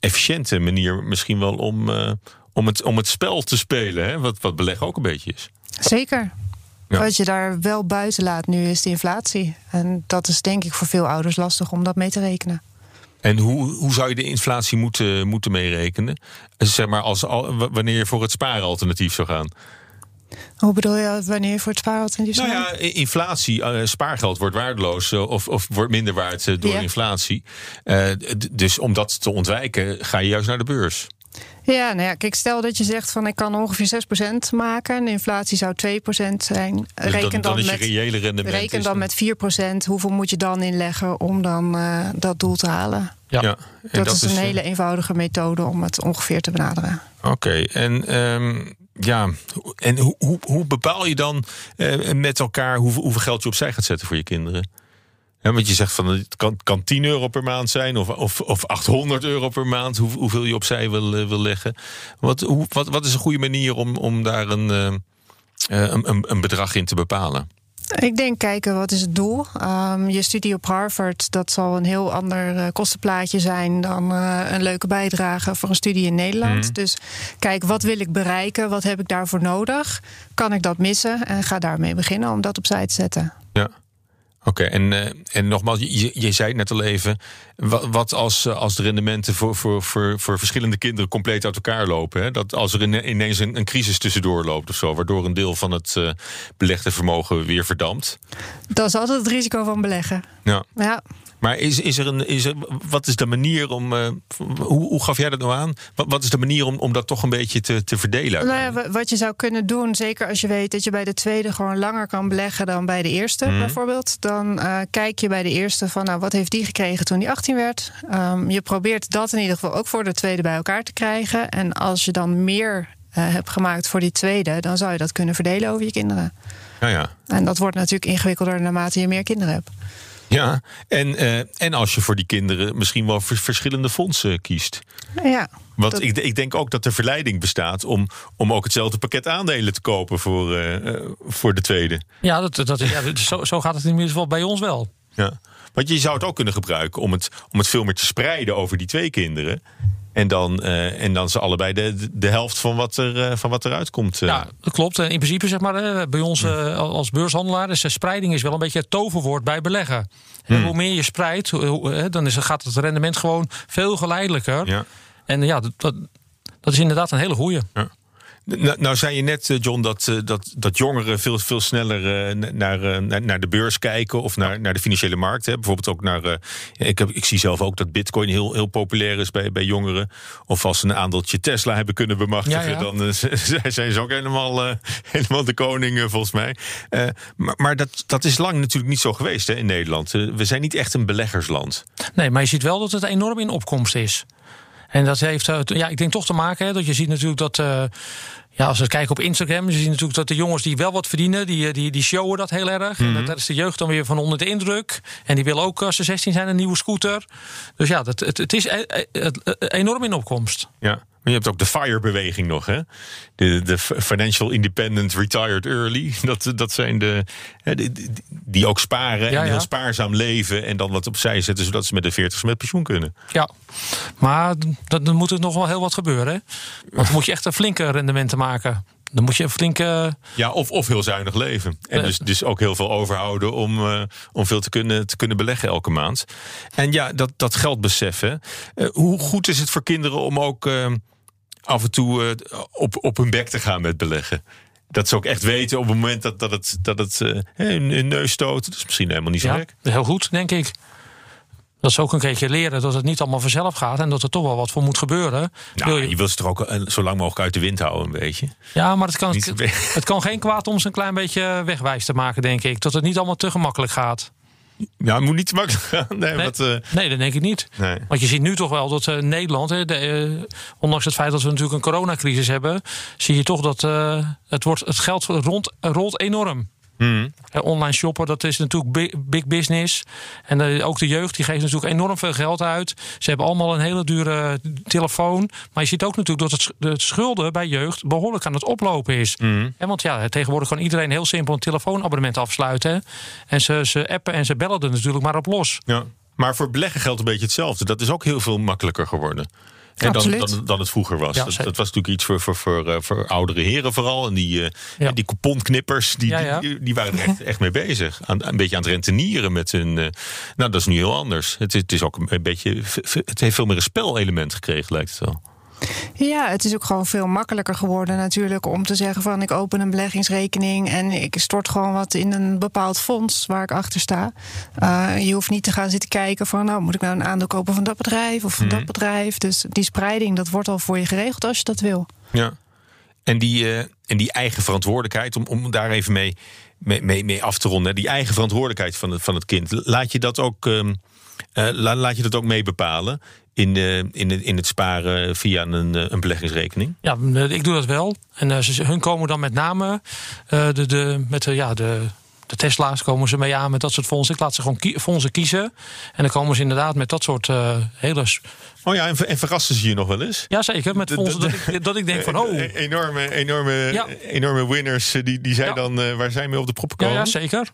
efficiënte manier misschien wel om, eh, om, het, om het spel te spelen. Hè? Wat, wat beleggen ook een beetje is. Zeker. Ja. Wat je daar wel buiten laat nu is de inflatie. En dat is denk ik voor veel ouders lastig om dat mee te rekenen. En hoe, hoe zou je de inflatie moeten, moeten meerekenen? Eh, Zeg maar als, wanneer je voor het spaaralternatief zou gaan. Hoe bedoel je wanneer je voor het spaaralternatief Nou zou ja, i- inflatie, eh, spaargeld wordt waardeloos eh, of, of wordt minder waard eh, door Ja. inflatie. Dus om dat te ontwijken, ga je juist naar de beurs. Ja, nou ja, kijk, stel dat je zegt van ik kan ongeveer 6% maken en de inflatie zou 2% zijn. Dus reken dan, dan, dan is je met, reële rendement. reken dan met 4%. Hoeveel moet je dan inleggen om dan eh, dat doel te halen? Ja, Dat, is een eh, hele eenvoudige methode om het ongeveer te benaderen. Oké, en ehm, ja, en hoe, hoe, hoe bepaal je dan eh, met elkaar hoeveel, hoeveel geld je opzij gaat zetten voor je kinderen? Ja, want je zegt van het kan, kan 10 euro per maand zijn of, of, of 800 euro per maand, hoe, hoeveel je opzij wil, eh, wil leggen. Wat, hoe, wat, wat is een goede manier om, om daar een, eh, eh, een, een, een bedrag in te bepalen? Ik denk kijken, wat is het doel? Ehm, je studie op Harvard, dat zal een heel ander kostenplaatje zijn dan een leuke bijdrage voor een studie in Nederland. Mhm. Dus kijk, wat wil ik bereiken? Wat heb ik daarvoor nodig? Kan ik dat missen? En ga daarmee beginnen om dat opzij te zetten. Ja. Oké, en, eh, en nogmaals, je, je zei het net al even. Wat, wat als, eh, als de rendementen voor, voor, voor, voor verschillende kinderen compleet uit elkaar lopen? Hè? Dat als er ine- ineens een, een crisis tussendoor loopt of zo, waardoor een deel van het eh, belegde vermogen weer verdampt. Dat is altijd het risico van beleggen. Ja. Ja, Maar is, is er een, is er, wat is de manier om. eh, hoe, hoe gaf jij dat nou aan? Wat, wat is de manier om, om dat toch een beetje te, te verdelen? Nou ja, wa- wat je zou kunnen doen, zeker als je weet dat je bij de tweede gewoon langer kan beleggen dan bij de eerste, Mhm. bijvoorbeeld. Dan eh, kijk je bij de eerste van, nou, wat heeft die gekregen toen die 18 werd? Ehm, je probeert dat in ieder geval ook voor de tweede bij elkaar te krijgen. En als je dan meer eh, hebt gemaakt voor die tweede, dan zou je dat kunnen verdelen over je kinderen. Ja, ja. En dat wordt natuurlijk ingewikkelder naarmate je meer kinderen hebt. Ja. En, eh, en als je voor die kinderen misschien wel vers- verschillende fondsen kiest. Ja. Want dat- ik, ik denk ook dat er verleiding bestaat om, om ook hetzelfde pakket aandelen te kopen voor, eh, eh, voor de tweede. Ja, dat, dat, ja zo, zo gaat het in ieder geval bij ons wel. Ja. Want je zou het ook kunnen gebruiken om het, om het veel meer te spreiden over die twee kinderen. En dan, eh, en dan ze allebei de, de- helft van wat, er, eh, van wat eruit komt. eh. Ja, dat klopt. In principe, zeg maar, bij ons als beurshandelaar, dus eh, spreiding is wel een beetje het toverwoord bij beleggen. En Hmm. Hoe meer je spreidt, dan is, gaat het rendement gewoon veel geleidelijker. Ja. En ja, dat, dat, is inderdaad een hele goeie. Nou, nou zei je net, eh, John, dat, eh, dat, dat jongeren veel, veel sneller eh, na- naar, naar, naar de beurs kijken of naar, naar de financiële markt. Hè. Bijvoorbeeld ook naar. ik, heb, ik zie zelf ook dat Bitcoin heel, heel populair is bij, bij jongeren. Of als ze een aandeeltje Tesla hebben kunnen bemachtigen, Ja, ja. dan zijn ze ook helemaal, helemaal de koning, volgens mij. Maar maar dat, dat is lang natuurlijk niet zo geweest hè, in Nederland. We zijn niet echt een beleggersland. Nee, maar je ziet wel dat het enorm in opkomst is. En dat heeft, eh, ja, ik denk toch te maken, hè, dat je ziet natuurlijk dat, eh, ja, als we kijken op Instagram, je ziet natuurlijk dat de jongens die wel wat verdienen, die, eh, die, die showen dat heel erg. En dat- daar is de jeugd dan weer van onder de indruk. En die willen ook, als ze 16 zijn, een nieuwe scooter. Dus ja, dat, het, het is enorm in opkomst. Ja. Je hebt ook de FIRE-beweging nog, hè? De, de Financial Independent Retired Early. Dat, dat zijn de, die, ook sparen en ja. heel spaarzaam leven. En dan wat opzij zetten, zodat ze met de 40 met pensioen kunnen. Ja, maar dan, dan moet er nog wel heel wat gebeuren. Hè? Want dan moet je echt een flinke rendementen maken. Dan moet je een flinke. Ja, of, of heel zuinig leven. En Eh. dus, dus ook heel veel overhouden om, eh, om veel te kunnen, te kunnen beleggen elke maand. En ja, dat, dat geld beseffen. Eh, hoe goed is het voor kinderen om ook eh, af en toe eh, op, op hun bek te gaan met beleggen? Dat ze ook echt weten op het moment dat, dat het, dat het eh, hun, hun neus stoot. Dat is misschien helemaal niet zo Ja, gek. heel goed, denk ik. Dat ze ook een keertje leren dat het niet allemaal vanzelf gaat en dat er toch wel wat voor moet gebeuren. Wil Nou, je- je wil ze toch ook eh, zo lang mogelijk uit de wind houden, een beetje. Ja, maar het kan, het kan geen kwaad om ze een klein beetje wegwijs te maken, denk ik. Dat het niet allemaal te gemakkelijk gaat. Ja, het moet niet te makkelijk gaan. Nee, Nee, wat, eh, nee dat denk ik niet. nee. Want je ziet nu toch wel dat eh, Nederland, hè, de, eh, ondanks het feit dat we natuurlijk een coronacrisis hebben, zie je toch dat het, wordt, het geld rond, rolt enorm. Eh, online shoppen, dat is natuurlijk bi- big business. En eh, ook de jeugd, die geeft natuurlijk enorm veel geld uit. Ze hebben allemaal een hele dure telefoon. Maar je ziet ook natuurlijk dat het, de schulden bij jeugd behoorlijk aan het oplopen is. En want ja, tegenwoordig kan iedereen heel simpel een telefoonabonnement afsluiten. En ze, ze appen en ze bellen er natuurlijk maar op los. Ja. Maar voor beleggen geldt een beetje hetzelfde. Dat is ook heel veel makkelijker geworden. En dan, dan, dan het vroeger was. Ja, dat, was natuurlijk iets voor, voor, voor, eh, voor oudere heren vooral. En die, eh, Ja. die couponknippers, die, Ja. Die, die waren er echt, echt mee bezig. Aan, een beetje aan het rentenieren met hun... eh, nou, dat is nu heel anders. Het het is ook een beetje... Het heeft veel meer een spelelement gekregen, lijkt het wel. Ja, het is ook gewoon veel makkelijker geworden natuurlijk om te zeggen van ik open een beleggingsrekening en ik stort gewoon wat in een bepaald fonds waar ik achter sta. Eh, je hoeft niet te gaan zitten kijken van nou moet ik nou een aandeel kopen van dat bedrijf of van Mhm. dat bedrijf. Dus die spreiding dat wordt al voor je geregeld als je dat wil. Ja. En die, eh, en die eigen verantwoordelijkheid, om, om daar even mee, mee, mee, mee af te ronden. Die eigen verantwoordelijkheid van het, van het kind. Laat je dat ook, la- laat je dat ook mee bepalen in, eh, in, het, in het sparen via een, eh, een beleggingsrekening? Ja, eh, ik doe dat wel. En eh, ze, hun komen dan met name de, de, met de, ja, de, de Tesla's komen ze mee aan met dat soort fondsen. Ik laat ze gewoon kie- fondsen kiezen. En dan komen ze inderdaad met dat soort eh, hele... Oh ja, en, ver- en verrassen ze je nog wel eens? Jazeker, met De- fondsen de- dat ik, dat ik denk van... oh, enorme, enorme, Ja. enorme winners, die, die zij Ja. dan, waar zij mee op de proppen ja, komen. ja, zeker.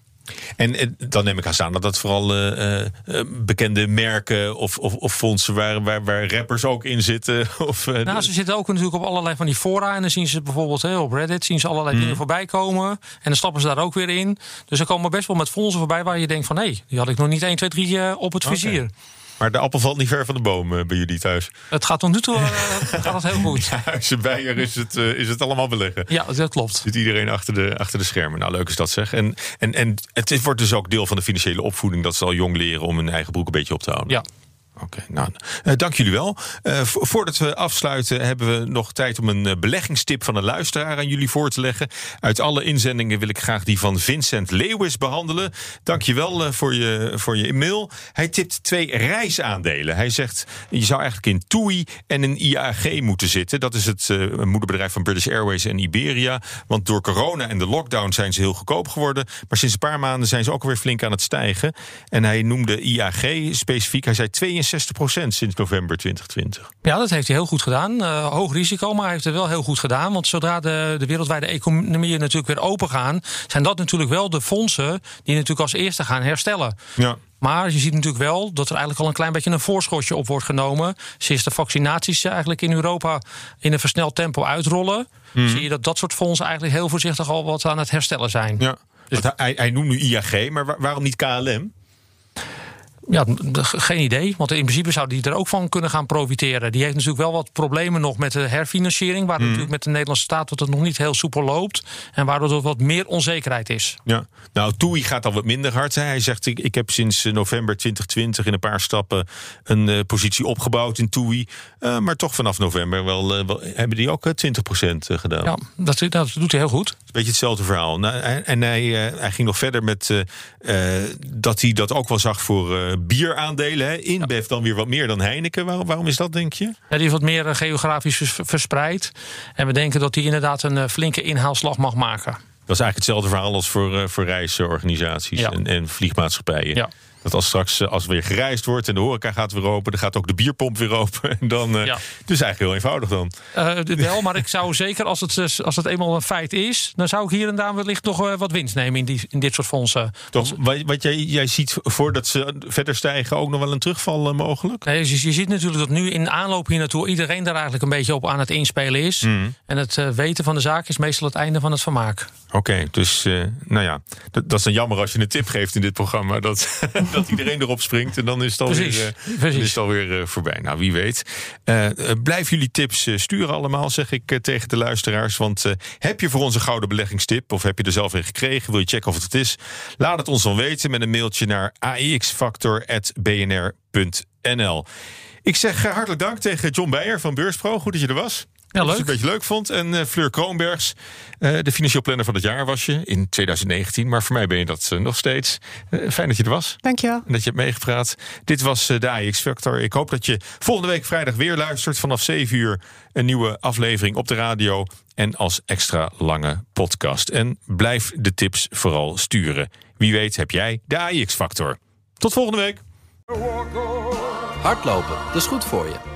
En eh, dan neem ik aan dat dat vooral eh, eh, bekende merken of, of, of fondsen waar, waar, waar rappers ook in zitten. Of, Nou, ze zitten ook natuurlijk op allerlei van die fora. En dan zien ze bijvoorbeeld hè, op Reddit zien ze allerlei Mhm. dingen voorbij komen. En dan stappen ze daar ook weer in. Dus er komen best wel met fondsen voorbij waar je denkt van... hé, die had ik nog niet 1, 2, 3 eh, op het vizier. Maar de appel valt niet ver van de boom eh, bij jullie thuis. Het gaat tot nu toe eh, gaat het heel goed. Huizen Beijer is het, eh, is het allemaal beleggen. Ja, dat klopt. Zit iedereen achter de, achter de schermen. Nou, leuk is dat zeg. En, en, en het wordt dus ook deel van de financiële opvoeding... dat ze al jong leren om hun eigen broek een beetje op te houden. Ja. Oké, nou, eh, dank jullie wel. Eh, vo- voordat we afsluiten hebben we nog tijd om een eh, beleggingstip van een luisteraar aan jullie voor te leggen. Uit alle inzendingen wil ik graag die van Vincent Lewis behandelen. Dank je wel voor je, voor je e-mail. Hij tipt twee reisaandelen. Hij zegt, je zou eigenlijk in TUI en in IAG moeten zitten. Dat is het moederbedrijf van British Airways en Iberia. Want door corona en de lockdown zijn ze heel goedkoop geworden. Maar sinds een paar maanden zijn ze ook alweer flink aan het stijgen. En hij noemde IAG specifiek. Hij zei 62% sinds november 2020. Ja, dat heeft hij heel goed gedaan. Eh, hoog risico, maar hij heeft het wel heel goed gedaan. Want zodra de, de wereldwijde economieën natuurlijk weer open gaan... zijn dat natuurlijk wel de fondsen die natuurlijk als eerste gaan herstellen. Ja. Maar je ziet natuurlijk wel dat er eigenlijk al een klein beetje een voorschotje op wordt genomen. Sinds de vaccinaties eigenlijk in Europa in een versneld tempo uitrollen... zie je dat dat soort fondsen eigenlijk heel voorzichtig al wat aan het herstellen zijn. Ja. Want hij, hij noemt nu IAG, maar waar- waarom niet KLM? Ja, geen idee. Want in principe zou die er ook van kunnen gaan profiteren. Die heeft natuurlijk wel wat problemen nog met de herfinanciering. Waar natuurlijk met de Nederlandse staat dat het nog niet heel soepel loopt. En waardoor er wat meer onzekerheid is. Ja. Nou, TUI gaat al wat minder hard. Hè. Hij zegt, ik, ik heb sinds eh, november 2020 in een paar stappen een eh, positie opgebouwd in TUI. Eh, maar toch vanaf november wel, wel- hebben die ook eh, 20% eh, gedaan. Ja, dat, dat doet hij heel goed. Een beetje hetzelfde verhaal. Nou, en hij, hij ging nog verder met dat hij dat ook wel zag voor bieraandelen. Hè. InBev dan weer wat meer dan Heineken. Waarom, waarom is dat, denk je? Ja, die is wat meer eh, geografisch vers- verspreid. En we denken dat die inderdaad een eh, flinke inhaalslag mag maken. Dat is eigenlijk hetzelfde verhaal als voor, eh, voor reisorganisaties Ja. en, en vliegmaatschappijen. Ja. Dat als straks eh, als er weer gereisd wordt en de horeca gaat weer open, dan gaat ook de bierpomp weer open. En dan, uh, Dus eigenlijk heel eenvoudig dan. Uh, wel, maar ik zou zeker als het, als het eenmaal een feit is, dan zou ik hier en daar wellicht nog wat winst nemen in, die, in dit soort fondsen. Toch, wat jij, jij ziet voordat ze verder stijgen ook nog wel een terugval mogelijk? Nee, je, je ziet natuurlijk dat nu in aanloop hier naartoe iedereen daar eigenlijk een beetje op aan het inspelen is. Mm. En het weten van de zaak is meestal het einde van het vermaak. Oké, dus nou ja, dat, dat, is dan jammer als je een tip geeft in dit programma. Dat, dat iedereen erop springt en dan is het alweer, is het alweer uh, voorbij. Nou, wie weet. Uh, blijf jullie tips sturen allemaal, zeg ik tegen de luisteraars. Want heb je voor onze gouden beleggingstip of heb je er zelf een gekregen? Wil je checken of het het is? Laat het ons dan weten met een mailtje naar axfactor.bnr.nl. Ik zeg hartelijk dank tegen John Beijer van Beurspro. Goed dat je er was. Ja, leuk. Dat je het een beetje leuk vond. En uh, Fleur Kroonbergs, uh, de financieel planner van het jaar was je in 2019. Maar voor mij ben je dat uh, nog steeds. fijn dat je er was. Dankjewel. En dat je hebt meegepraat. Dit was de AX Factor. Ik hoop dat je volgende week vrijdag weer luistert. Vanaf 7 uur een nieuwe aflevering op de radio. En als extra lange podcast. En blijf de tips vooral sturen. Wie weet heb jij de AX Factor. Tot volgende week. Hardlopen, dat is goed voor je.